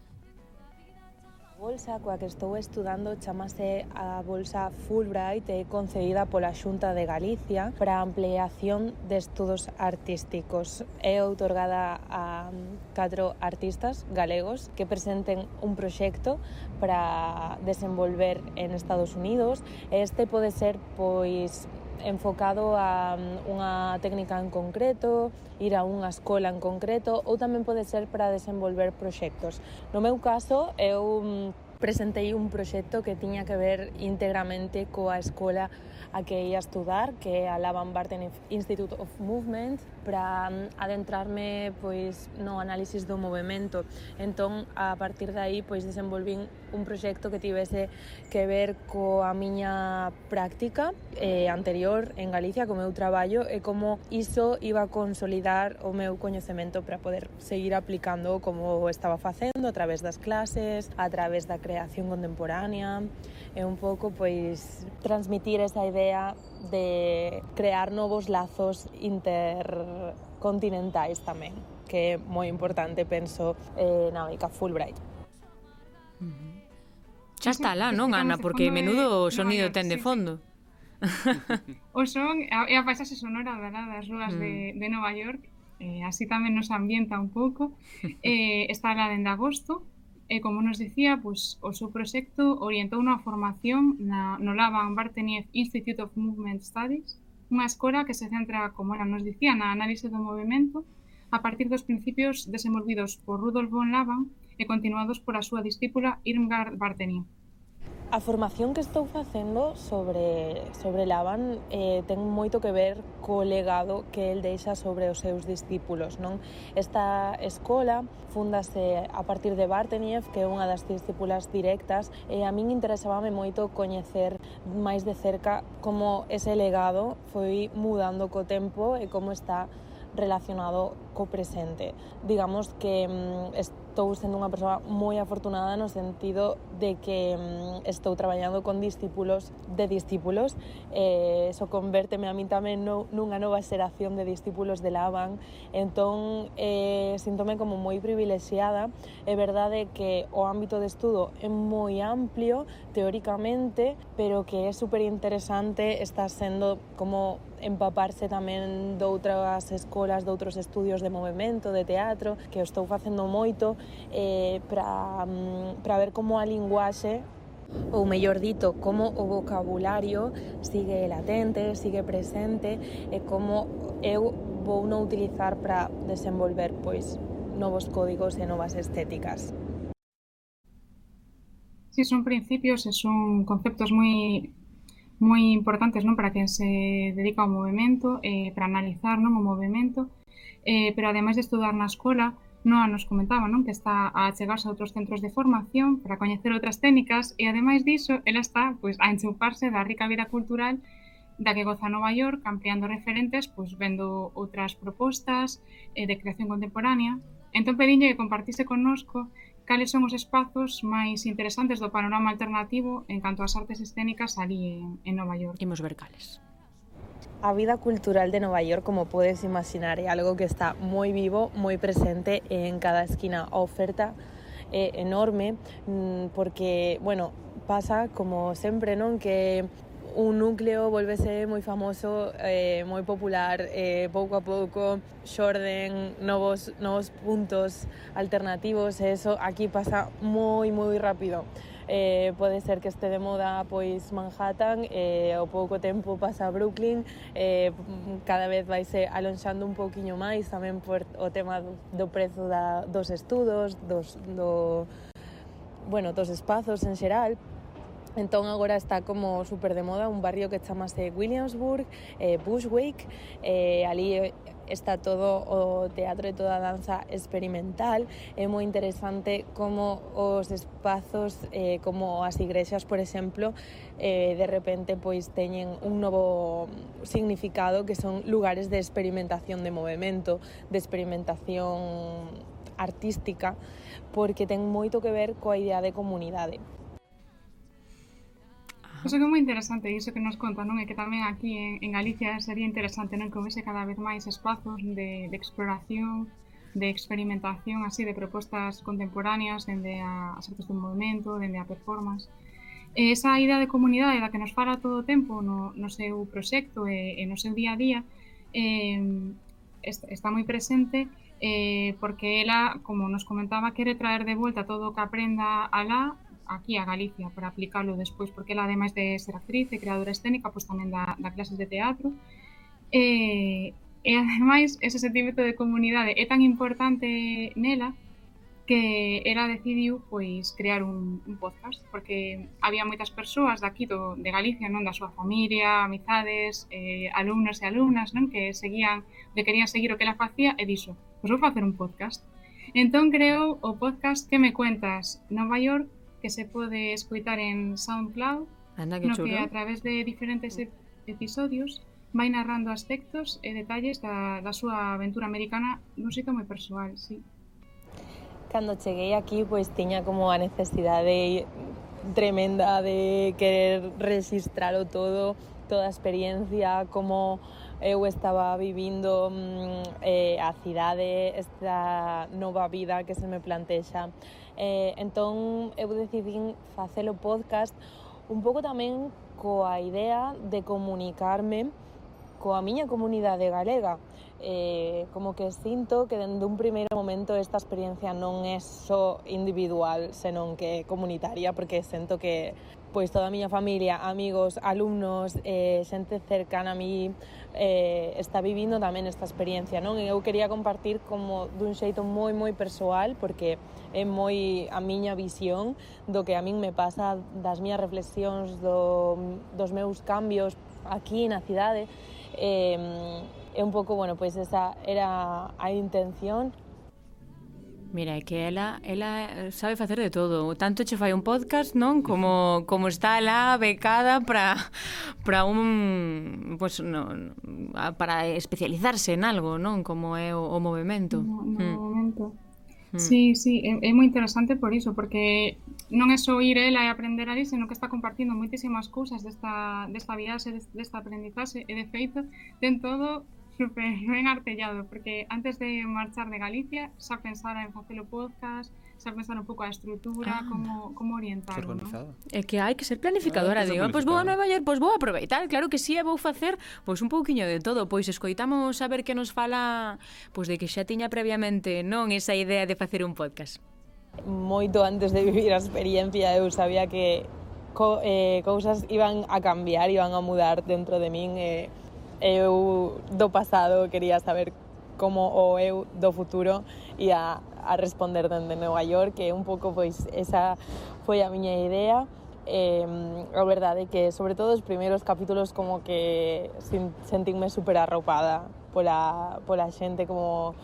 bolsa coa que estou estudando chamase a Bolsa Fulbright e concedida pola Xunta de Galicia para a ampliación de estudos artísticos. É outorgada a catro artistas galegos que presenten un proxecto para desenvolver en Estados Unidos. Este pode ser pois enfocado a mm, unha técnica en concreto, ir a unha escola en concreto ou tamén pode ser para desenvolver proxectos. No meu caso, eu mm, presentei un proxecto que tiña que ver íntegramente coa escola a que ia estudar, que é a Lavan Barton Institute of Movement, para mm, adentrarme pois no análisis do movimento. Entón, a partir de aí, pois desenvolvín un proxecto que tivese que ver coa miña práctica eh, anterior en Galicia, co meu traballo, e como iso iba a consolidar o meu coñecemento para poder seguir aplicando como estaba facendo a través das clases, a través da creación contemporánea, e un pouco pois transmitir esa idea de crear novos lazos intercontinentais tamén, que é moi importante, penso, eh, na beca Fulbright. Xa está lá, non, Ana? Porque menudo o sonido ten de fondo. O son é a paisaxe sonora das rúas de, de mm. Nova York eh, así tamén nos ambienta un pouco eh, está lá dende agosto e, como nos dicía, pois, o seu proxecto orientou unha formación na, no Laban Barteniev Institute of Movement Studies, unha escola que se centra, como era nos dicía, na análise do movimento a partir dos principios desenvolvidos por Rudolf von Laban e continuados por a súa discípula Irmgard Barteniev. A formación que estou facendo sobre, sobre Laban eh, ten moito que ver co legado que el deixa sobre os seus discípulos. Non? Esta escola fundase a partir de Barteniev, que é unha das discípulas directas, e a min interesábame moito coñecer máis de cerca como ese legado foi mudando co tempo e como está relacionado co presente. Digamos que mm, estou sendo unha persoa moi afortunada no sentido de que mm, estou traballando con discípulos de discípulos, eh, eso convérteme a mí tamén no, nunha nova xeración de discípulos de Laban, entón eh, sintome como moi privilexiada, é verdade que o ámbito de estudo é moi amplio teóricamente, pero que é super interesante estar sendo como empaparse tamén doutras escolas, doutros estudios, de movimento, de teatro, que eu estou facendo moito eh, para, mm, para ver como a linguaxe ou mellor dito, como o vocabulario sigue latente, sigue presente e como eu vou non utilizar para desenvolver pois novos códigos e novas estéticas. Sí, son principios e son conceptos moi moi importantes non para quen se dedica ao movimento, eh, para analizar non, o movimento, eh, pero ademais de estudar na escola, Noa nos comentaba non que está a chegarse a outros centros de formación para coñecer outras técnicas e ademais diso, ela está pois, a enchuparse da rica vida cultural da que goza Nova York, ampliando referentes, pois vendo outras propostas eh, de creación contemporánea. Entón pedinlle que compartise connosco cales son os espazos máis interesantes do panorama alternativo en canto ás artes escénicas ali en, en Nova York. Imos ver cales. A vida cultural de Nova York, como podes imaginar, é algo que está moi vivo, moi presente en cada esquina. Oferta é enorme mm, porque, bueno, pasa como sempre, non? Que un núcleo volvese moi famoso, eh, moi popular, eh, pouco a pouco xorden novos, novos puntos alternativos eso aquí pasa moi moi rápido. eh, pode ser que este de moda pois Manhattan e eh, ao pouco tempo pasa Brooklyn eh, cada vez vai se eh, alonxando un pouquiño máis tamén por o tema do, do prezo da, dos estudos dos, do, bueno, dos espazos en xeral. Entón agora está como super de moda un barrio que chamase Williamsburg, eh, Bushwick, eh, ali eh, está todo o teatro e toda a danza experimental. É moi interesante como os espazos, eh, como as igrexas, por exemplo, eh, de repente pois teñen un novo significado que son lugares de experimentación de movimento, de experimentación artística, porque ten moito que ver coa idea de comunidade. Pois que é moi interesante iso que nos conta, non? É que tamén aquí en, en Galicia sería interesante non que houvese cada vez máis espazos de, de exploración, de experimentación así de propostas contemporáneas dende a, as artes do movimento, dende a performance. E esa idea de comunidade da que nos fala todo o tempo no, no seu proxecto e, e no seu día a día eh, está moi presente eh, porque ela, como nos comentaba, quere traer de volta todo o que aprenda alá aquí a Galicia para aplicalo despois, porque ela ademais de ser actriz e creadora escénica, pois tamén da, da clases de teatro. E, e ademais, ese sentimento de comunidade é tan importante nela que ela decidiu pois crear un, un podcast porque había moitas persoas daqui do, de Galicia, non da súa familia, amizades, eh, alumnos e alumnas, non que seguían, que querían seguir o que ela facía e dixo, pois vou facer un podcast. Entón creou o podcast Que me cuentas Nova York que se pode escoitar en SoundCloud, Anda, que no chulo. que a través de diferentes episodios vai narrando aspectos e detalles da, da súa aventura americana dun xeito moi persoal, sí. Cando cheguei aquí, pois pues, tiña como a necesidade tremenda de querer registralo todo, toda a experiencia, como eu estaba vivindo mm, eh, a cidade, esta nova vida que se me plantexa Eh, entón eu decidín facer o podcast un pouco tamén coa idea de comunicarme coa miña comunidade galega. Eh, como que sinto que dende un primeiro momento esta experiencia non é só individual, senón que é comunitaria, porque sento que pois toda a miña familia, amigos, alumnos, eh, xente cercana a mí eh, está vivindo tamén esta experiencia, non? E eu quería compartir como dun xeito moi moi persoal porque é moi a miña visión do que a min me pasa das miñas reflexións do, dos meus cambios aquí na cidade eh, é un pouco, bueno, pois esa era a intención Mira, é que ela, ela eh, sabe facer de todo. Tanto che fai un podcast, non? Como, como está lá becada para para un pues, no, para especializarse en algo, non? Como é o, o movimento. No, no mm. movimento. Mm. Sí, sí, é, é moi interesante por iso, porque non é só ir ela e aprender ali, senón que está compartindo moitísimas cousas desta, desta viaxe, desta aprendizaxe, e de feito, ten todo super ben artellado, porque antes de marchar de Galicia xa pensara en facer o podcast, xa pensar un pouco a estrutura, ah, como, como orientar. ¿no? É que hai que ser planificadora, ah, digo, pois vou a Nova York, pois vou aproveitar, claro que sí, e vou facer pois un pouquiño de todo, pois escoitamos a ver que nos fala, pois de que xa tiña previamente non esa idea de facer un podcast. Moito antes de vivir a experiencia eu sabía que co, eh, cousas iban a cambiar, iban a mudar dentro de min, eh, eu do pasado quería saber como o eu do futuro e a, a responder dende Nova York que un pouco pois esa foi a miña idea eh, a verdade é que sobre todo os primeiros capítulos como que sentinme super arropada pola, pola xente como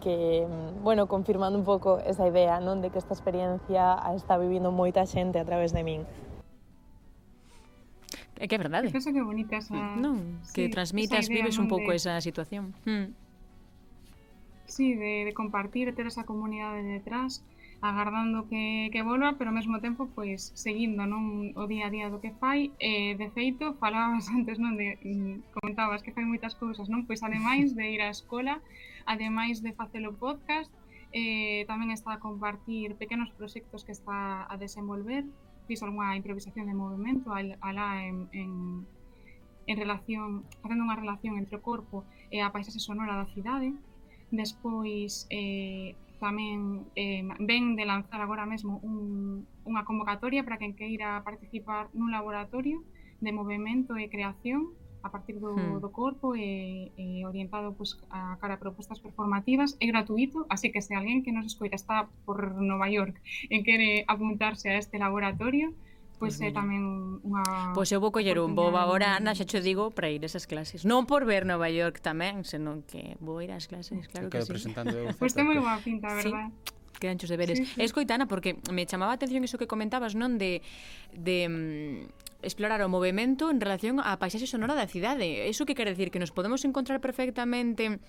que, bueno, confirmando un pouco esa idea, non, de que esta experiencia a está vivindo moita xente a través de min. É que é verdade. Que penso que bonita esa... Non, sí, que idea, vives un pouco de... esa situación. Mm. Sí, de, de compartir, ter esa comunidade detrás, agardando que, que volva, pero ao mesmo tempo pois seguindo non o día a día do que fai. Eh, de feito, falabas antes, non, de mm, comentabas que fai moitas cousas, non? Pois ademais de ir á escola, ademais de facer o podcast, eh, tamén está a compartir pequenos proxectos que está a desenvolver, fixo algunha improvisación de movimento alá en, en, en relación, facendo unha relación entre o corpo e a paisaxe sonora da cidade. Despois, eh, tamén eh, ven de lanzar agora mesmo un, unha convocatoria para quen queira participar nun laboratorio de movimento e creación a partir do, hmm. do corpo e, e orientado pues, a cara a propostas performativas é gratuito, así que se alguén que nos escoita está por Nova York e quere apuntarse a este laboratorio pois pues, é tamén unha Pois pues eu vou coller un vou agora, Ana, xa che digo, para ir a esas clases. Non por ver Nova York tamén, senón que vou ir ás clases, mm. claro que sí. presentando eu. Pois ten moi boa pinta, verdad? Sí quedan chos deberes. Sí, sí. Escoitana, porque me chamaba a atención iso que comentabas, non? De, de mm, explorar o movimento en relación á paisaxe sonora da cidade. Eso que quer decir que nos podemos encontrar perfectamente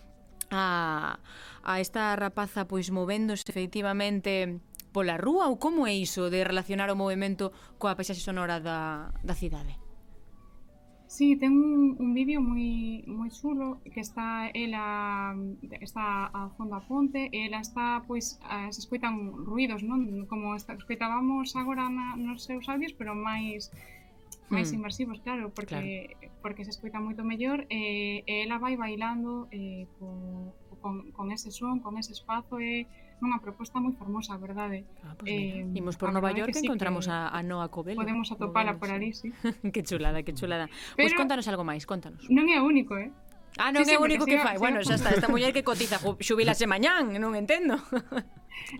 a, a esta rapaza pois movéndose efectivamente pola rúa ou como é iso de relacionar o movimento coa paisaxe sonora da, da cidade? Sí, ten un, un vídeo moi moi chulo que está ela está a fondo a ponte e ela está pois a, se escoitan ruidos, non? Como está, escoitábamos agora na, nos seus audios, pero máis máis mm. inmersivos, claro, porque claro. porque se escoita moito mellor e, e ela vai bailando eh, con, con, con ese son, con ese espazo e unha proposta moi formosa, verdade? Ah, pois pues eh, Imos por Nova York sí encontramos que a, a Noa Cobelo. Podemos atopala por ali, sí. que chulada, que chulada. Pois Pero, pois contanos algo máis, contanos. Non é único, eh? Ah, non sí, é o único que siga, fai. Siga bueno, xa está, esta muller que cotiza xubilase mañán, non entendo.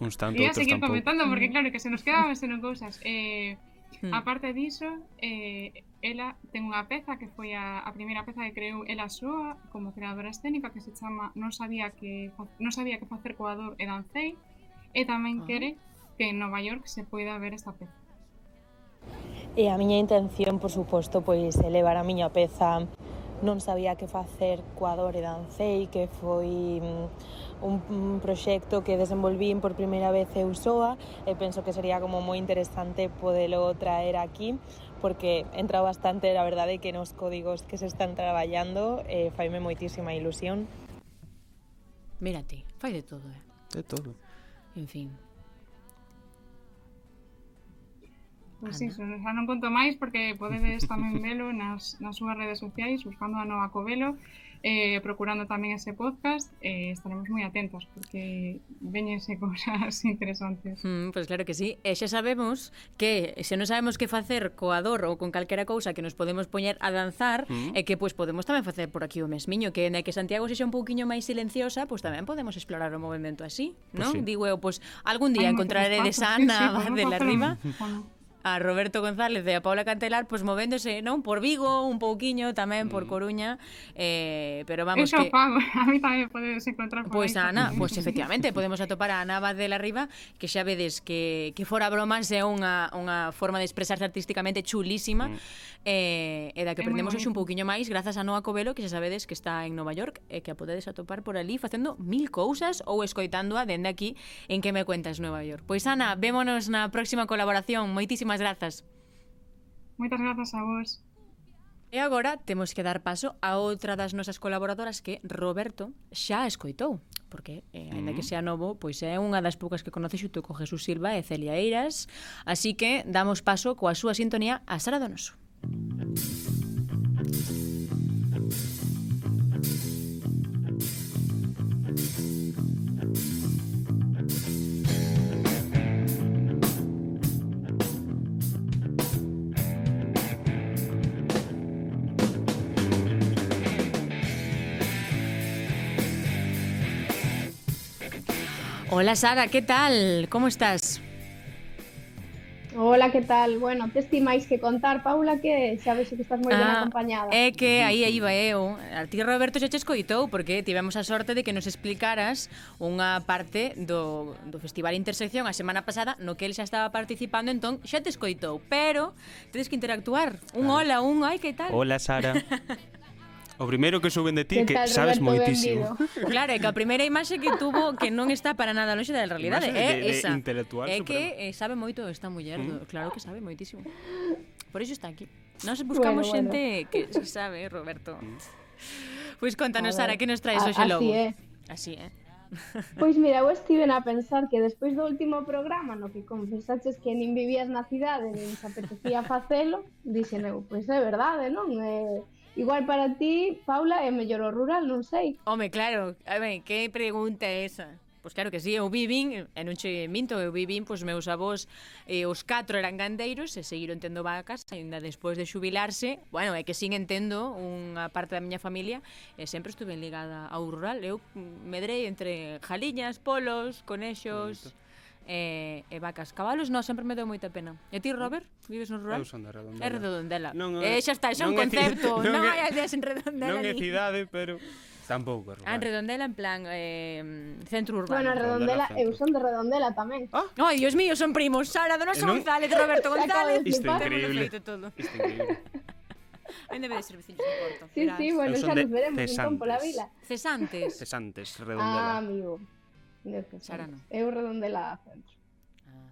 Uns tanto, Ia seguir tampouco. comentando, porque mm. claro, que se nos quedaban senón cousas. Eh, Hmm. Aparte diso, eh, ela ten unha peza que foi a, a primeira peza que creou ela súa como creadora escénica que se chama Non sabía que non sabía que facer coador e dancei e tamén ah. quere que en Nova York se poida ver esta peza. E a miña intención, por suposto, pois elevar a miña peza non sabía que facer coa Dore Dancei, que foi mm, un, un proxecto que desenvolvín por primeira vez eu soa e penso que sería como moi interesante podelo traer aquí porque entra bastante, a verdade, que nos códigos que se están traballando e eh, faime moitísima ilusión. Mírate, fai de todo, eh? De todo. En fin, Ah, pois pues iso, xa non conto máis porque podedes tamén velo nas, nas súas redes sociais buscando a Nova Covelo eh, procurando tamén ese podcast eh, estaremos moi atentos porque veñense cousas interesantes mm, Pois pues claro que sí, eh, e xa sabemos que eh, se non sabemos que facer coa dor ou con calquera cousa que nos podemos poñer a danzar mm. e que pois pues, podemos tamén facer por aquí o mesmiño que na que Santiago sexa un pouquiño máis silenciosa pois pues, tamén podemos explorar o movimento así non? Pues sí. Digo eu, pois algún día Ay, encontraredes a Ana sí, sí, de la Riva bueno a Roberto González e a Paula Cantelar pois movéndose, non, por Vigo, un pouquiño tamén por mm. Coruña, eh, pero vamos Eso, que Pablo, a mí tamén podedes encontrar por Pois pues, Ana, pois pues, efectivamente, podemos atopar a Ana Abad de la Riva, que xa vedes que que fora bromas é unha unha forma de expresarse artísticamente chulísima, mm. eh, e da que aprendemos hoxe un pouquiño máis grazas a Noa Covelo, que xa sabedes que está en Nova York e que a podedes atopar por ali facendo mil cousas ou escoitándoa dende aquí en que me cuentas Nova York. Pois Ana, vémonos na próxima colaboración. Moitísimas Moitísimas grazas. Moitas grazas a vos. E agora temos que dar paso a outra das nosas colaboradoras que Roberto xa escoitou, porque eh, aínda que mm. sea novo, pois é unha das poucas que conoce xunto co Jesús Silva e Celia Eiras, así que damos paso coa súa sintonía a Sara Donoso. Música Hola Sara, ¿qué tal? ¿Cómo estás? Hola, que tal? Bueno, te estimais que contar, Paula, que sabes que estás moi ah, ben acompañada. É que aí aí va eh, eu. A ti, Roberto, xa e escoitou, porque tivemos a sorte de que nos explicaras unha parte do, do Festival Intersección a semana pasada, no que el xa estaba participando, entón xa te escoitou. Pero, tedes que interactuar. Un ah. hola, un ai, que tal? Hola, Sara. O primeiro que suben de ti que tal, sabes Roberto moitísimo. Claro, é que a primeira imaxe que tuvo que non está para nada lonxe da realidade é de, esa. De intelectual é que eh, sabe moito esta muller, mm. claro que sabe moitísimo. Por iso está aquí. Nós buscamos bueno, xente bueno. que se sabe, Roberto. Mm. Pois pues contanos, Sara, que nos traes hoxe logo? Así é. Así é. Pois mira, eu estive a pensar que despois do último programa no que confesaches que nin vivías na cidade nin se apetecía facelo, dixen eu, pois é verdade, non? Eh, Igual para ti, Paula, é mellor o rural, non sei. Home, claro, a ver, que pregunta é esa? Pois claro que sí, eu vivín, e non che minto, eu vivín, pois meus avós, eh, os catro eran gandeiros e seguiron tendo vacas, aínda despois de xubilarse, bueno, é que sin entendo unha parte da miña familia, e sempre estuve ligada ao rural, eu medrei entre jaliñas, polos, conexos... Bonito e, e vacas. Cabalos non, sempre me deu moita pena. E ti, Robert, vives no rural? Eu son de Redondela. É Redondela. Non, é, eh, xa está, xa un concepto. Non, non hai aldeas en Redondela. Non é cidade, pero... Tampouco, rural. Ah, en Redondela, en plan, eh, centro urbano. Bueno, Redondela, Redondela eu son de Redondela tamén. Ah. Ai, Dios mío, son primos. Sara Donoso Nosa non... González, Roberto González. Isto é increíble. Isto é increíble. Ainda debe de ser vecinos de Porto. Sí, Verás. sí, bueno, xa nos veremos entón pola vila. Cesantes. Cesantes, Redondela. Ah, amigo. Sara non. Eu redondela a centro. Ah.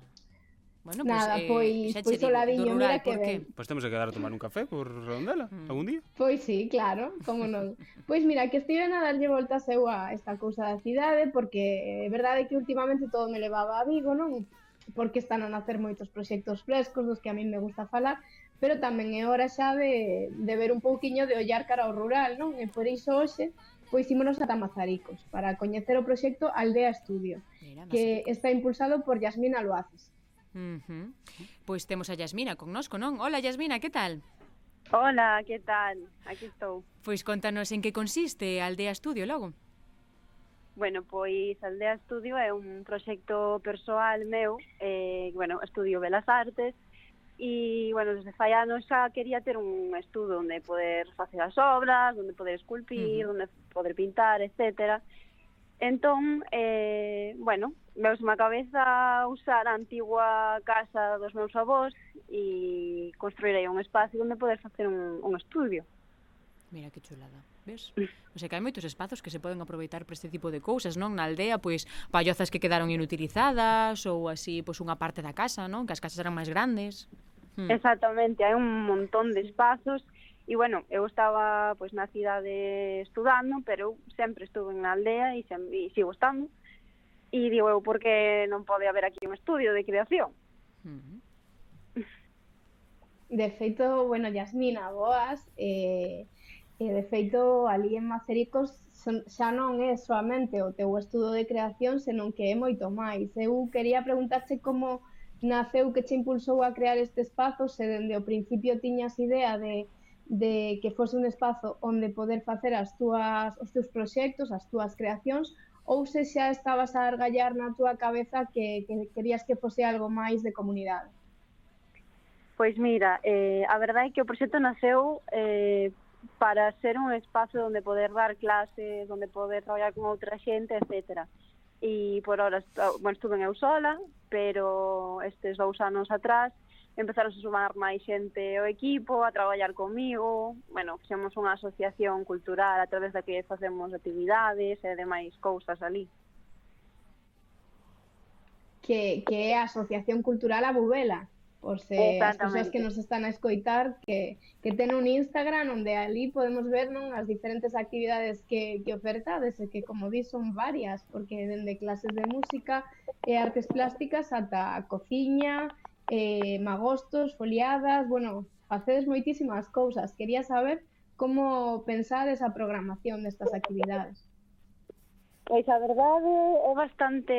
Bueno, Nada, pues, pois, eh, pois, pois o ladiño, mira que ben. Pois temos que quedar a tomar un café por redondela, mm. algún día. Pois sí, claro, como non. pois mira, que estiven a darlle voltas eu a esta cousa da cidade, porque é verdade que últimamente todo me levaba a Vigo, non? Porque están a nacer moitos proxectos frescos dos que a min me gusta falar, pero tamén é hora xa de, de ver un pouquiño de ollar cara ao rural, non? E por iso hoxe pois ímonos ata Mazaricos para coñecer o proxecto Aldea Estudio, Mira, que está impulsado por Yasmina Loaces. Uh -huh. Pois temos a Yasmina connosco, non? Hola, Yasmina, que tal? Hola, que tal? Aquí estou. Pois contanos en que consiste Aldea Estudio logo. Bueno, pois Aldea Estudio é un proxecto persoal meu, eh, bueno, estudio Belas Artes, E, bueno, desde fai anos xa quería ter un estudo onde poder facer as obras, onde poder esculpir, uh -huh. onde poder pintar, etcétera. Entón, eh, bueno, veus má cabeza usar a antigua casa dos meus avós e construirei un espacio onde poder facer un, un estudio. Mira que chulada, ves? O sea, que hai moitos espazos que se poden aproveitar para este tipo de cousas, non? Na aldea, pois, pallozas que quedaron inutilizadas ou así, pois, unha parte da casa, non? Que as casas eran máis grandes. Mm. Exactamente, hai un montón de espazos e bueno, eu estaba pois na cidade estudando, pero eu sempre estuve na aldea e, sem, e sigo estando. E digo eu, por que non pode haber aquí un estudio de creación? Mm. De feito, bueno, Yasmina, boas. Eh, E de feito, ali en Macericos son, xa non é soamente o teu estudo de creación, senón que é moito máis. Eu quería preguntarse como naceu que te impulsou a crear este espazo se dende o principio tiñas idea de, de que fose un espazo onde poder facer as túas, os teus proxectos, as túas creacións, ou se xa estabas a argallar na túa cabeza que, que querías que fose algo máis de comunidade? Pois mira, eh, a verdade é que o proxecto naceu eh, para ser un espazo onde poder dar clases, onde poder traballar con outra xente, etcétera e por ahora bueno, estuve en eu sola, pero estes dous anos atrás empezaron a sumar máis xente ao equipo, a traballar comigo, bueno, fixemos unha asociación cultural a través da que facemos actividades eh, e demais cousas ali. Que, que é a Asociación Cultural Abubela? por se as persoas que nos están a escoitar que, que ten un Instagram onde ali podemos ver non as diferentes actividades que, que ofertades e que como di son varias porque dende clases de música e artes plásticas ata a cociña eh, magostos, foliadas bueno, facedes moitísimas cousas. Quería saber como pensades a programación destas actividades. Pois a verdade é bastante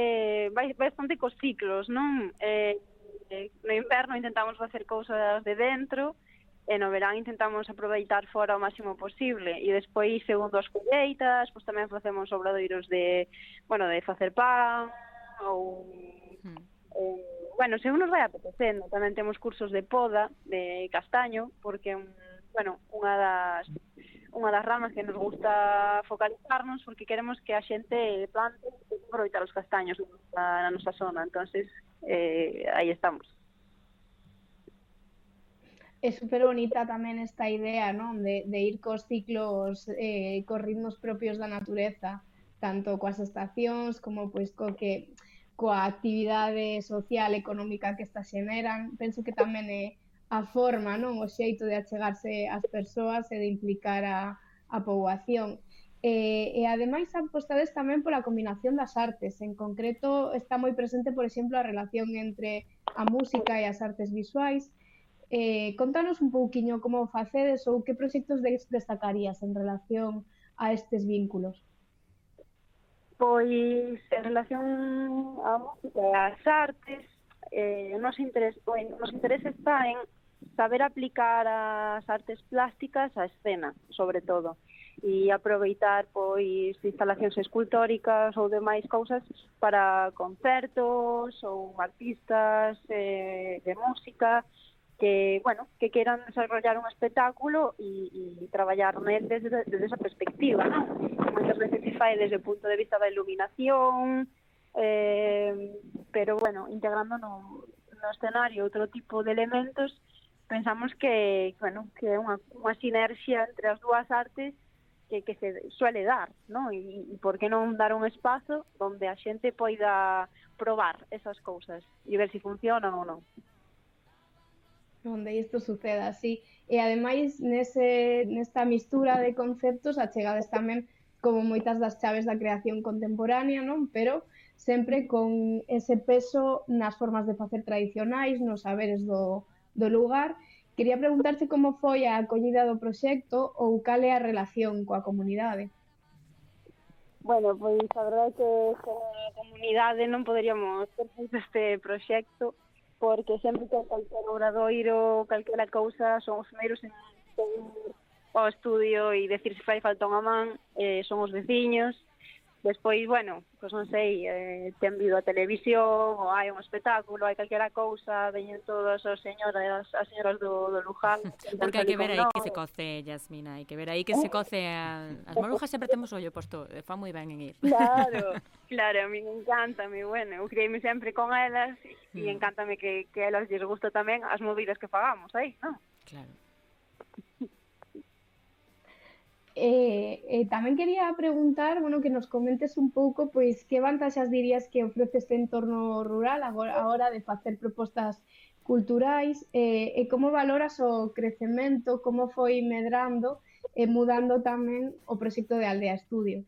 vai bastante cos ciclos, non? Eh, Eh, no inverno intentamos facer cousas de dentro e no verán intentamos aproveitar fora o máximo posible e despois segundo as colleitas, pois tamén facemos obradoiros de, bueno, de facer pan ou hmm. eh, bueno, se nos vai apetecendo, tamén temos cursos de poda de castaño porque bueno, unha das unha das ramas que nos gusta focalizarnos porque queremos que a xente plante e aproveitar os castaños na, na nosa zona. entonces eh, aí estamos. É super bonita tamén esta idea, non? De, de ir cos ciclos, eh, cos ritmos propios da natureza, tanto coas estacións como pois co que coa actividade social, económica que estas xeneran. Penso que tamén é a forma, non o xeito de achegarse ás persoas e de implicar a, a poboación. E, e ademais apostades tamén pola combinación das artes. En concreto está moi presente, por exemplo, a relación entre a música e as artes visuais. Eh, contanos un pouquiño como facedes ou que proxectos destacarías en relación a estes vínculos. Pois en relación á música e ás artes, eh, nos interés, bueno, nos interés está en saber aplicar as artes plásticas á escena, sobre todo e aproveitar pois instalacións escultóricas ou demais cousas para concertos ou artistas eh, de música que, bueno, que queiran desarrollar un espectáculo e, e traballar nel desde, desde esa perspectiva, non? Moitas veces se fai desde o punto de vista da iluminación, eh, pero, bueno, integrando no, no escenario outro tipo de elementos pensamos que, bueno, que é unha, unha sinerxia entre as dúas artes que, que se suele dar, ¿no? E, e por que non dar un espazo onde a xente poida probar esas cousas e ver se si funcionan ou non. Onde isto suceda, así. E ademais, nese, nesta mistura de conceptos, achegades tamén como moitas das chaves da creación contemporánea, non? Pero sempre con ese peso nas formas de facer tradicionais, nos saberes do, do lugar, quería preguntarche como foi a acollida do proxecto ou cal é a relación coa comunidade. Bueno, pois a verdade é que como comunidade non poderíamos ter feito este proxecto porque sempre que calquer obradoiro, calquera cousa, son os primeiros en ao estudio e decir se fai falta unha man, eh, son os veciños, Despois, bueno, pois non sei, eh, ten vido a televisión, ou hai un espectáculo, hai calquera cousa, veñen todos os señores, as señoras do, do Luján. Porque hai que ver aí que se coce, Yasmina, hai que ver aí que se coce. A... As marujas sempre temos ollo posto, eh, fa moi ben en ir. Claro, claro, a mí encantame, bueno, eu creíme sempre con elas e, mm. encantame que, que elas lles gusta tamén as movidas que fagamos aí, non? Claro. Eh, eh e tamén quería preguntar, bueno, que nos comentes un pouco pois que vantaxas dirías que ofrece este entorno rural agora agora de facer propostas culturais? Eh, eh e como valoras eh, o crecemento, como foi medrando e mudando tamén o proxecto de Aldea Estudio.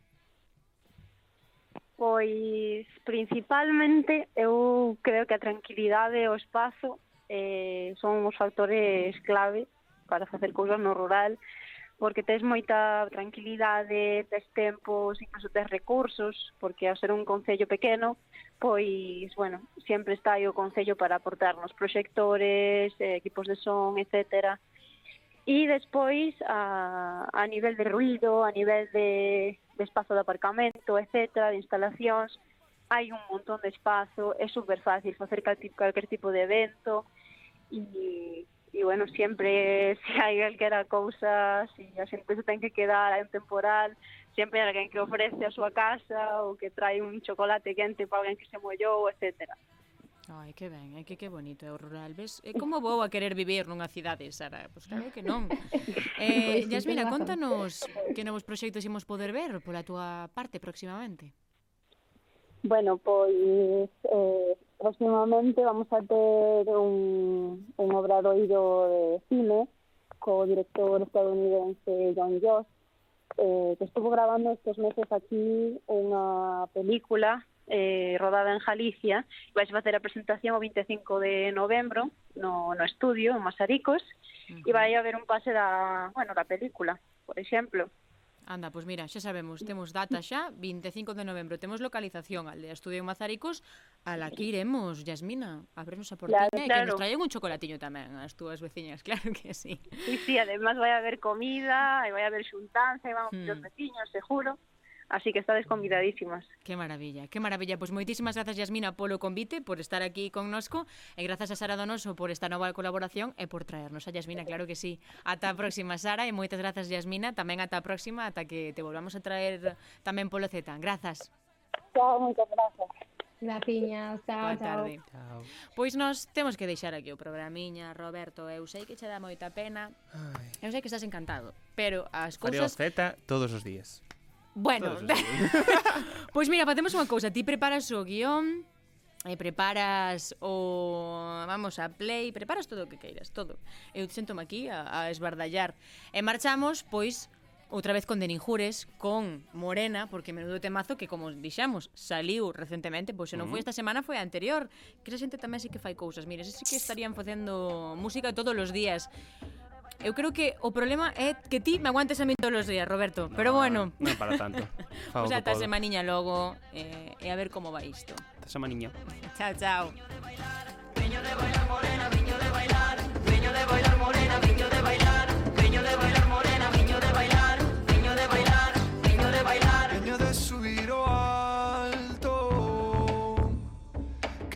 Pois principalmente eu creo que a tranquilidade e o espazo eh, son os factores clave para facer cousas no rural. e porque tes moita tranquilidade, tes tempos, incluso tes recursos, porque ao ser un concello pequeno, pois, bueno, sempre está aí o concello para aportarnos proxectores, eh, equipos de son, etcétera. E despois, a, a nivel de ruido, a nivel de, de espazo de aparcamento, etcétera, de instalacións, hai un montón de espazo, é super fácil facer cal, calquer tipo de evento, e e bueno, sempre se hai calquera cousa, se a xente se ten que quedar en temporal, sempre hai alguén que ofrece a súa casa ou que trae un chocolate quente para alguén que se mollou, etcétera. Ai, que ben, é que que bonito é o rural. Ves, e como vou a querer vivir nunha cidade, Sara? Pois claro que non. Eh, pois Yasmina, contanos que novos proxectos imos poder ver pola túa parte próximamente. Bueno, pois eh, próximamente vamos a ter un, un obradoiro de cine co director estadounidense John Joss eh, que estuvo grabando estes meses aquí unha película eh, rodada en Galicia vais facer a presentación o 25 de novembro no, no estudio, en Masaricos. E vai haber un pase da, bueno, da película, por exemplo. Anda, pois mira, xa sabemos, temos data xa, 25 de novembro, temos localización, aldea Estudio en Mazaricos, a la que iremos, Yasmina, abrenos a portiña claro, eh, e claro. que nos traigan un chocolatiño tamén as túas veciñas, claro que sí. Sí, sí, además vai haber comida, e vai haber xuntanza, e vamos hmm. os veciños, seguro. Así que estades convidadísimas. Que maravilla, que maravilla. Pois moitísimas grazas, Yasmina, polo convite, por estar aquí connosco, e grazas a Sara Donoso por esta nova colaboración e por traernos a Yasmina, claro que sí. Ata a próxima, Sara, e moitas grazas, Yasmina, tamén ata a próxima, ata que te volvamos a traer tamén polo Z. Grazas. Chao, moitas grazas. Graciñas, chao, Boa tarde. chao. Pois nós temos que deixar aquí o programiña, Roberto, eu sei que che dá moita pena. Ai. Eu sei que estás encantado, pero as cousas Fareo Z todos os días. Bueno, pois mira, facemos unha cousa, ti preparas o guión, e preparas o vamos a play, preparas todo o que queiras, todo. Eu sento-me aquí a, a esbardallar. E marchamos pois outra vez con Deninjures, con Morena, porque menudo temazo que como dixamos, saliu recentemente, pois se non foi esta semana foi a anterior. Que esa xente tamén sí que fai cousas. Mire, sí que estarían facendo música todos os días. Eu creo que o problema é que ti me aguantes a mí todos os días, Roberto. No, pero bueno. Non para tanto. Fago pois pues ata semaniña logo eh, e a ver como vai isto. Ata semaniña. chao, chao. Veño de bailar morena,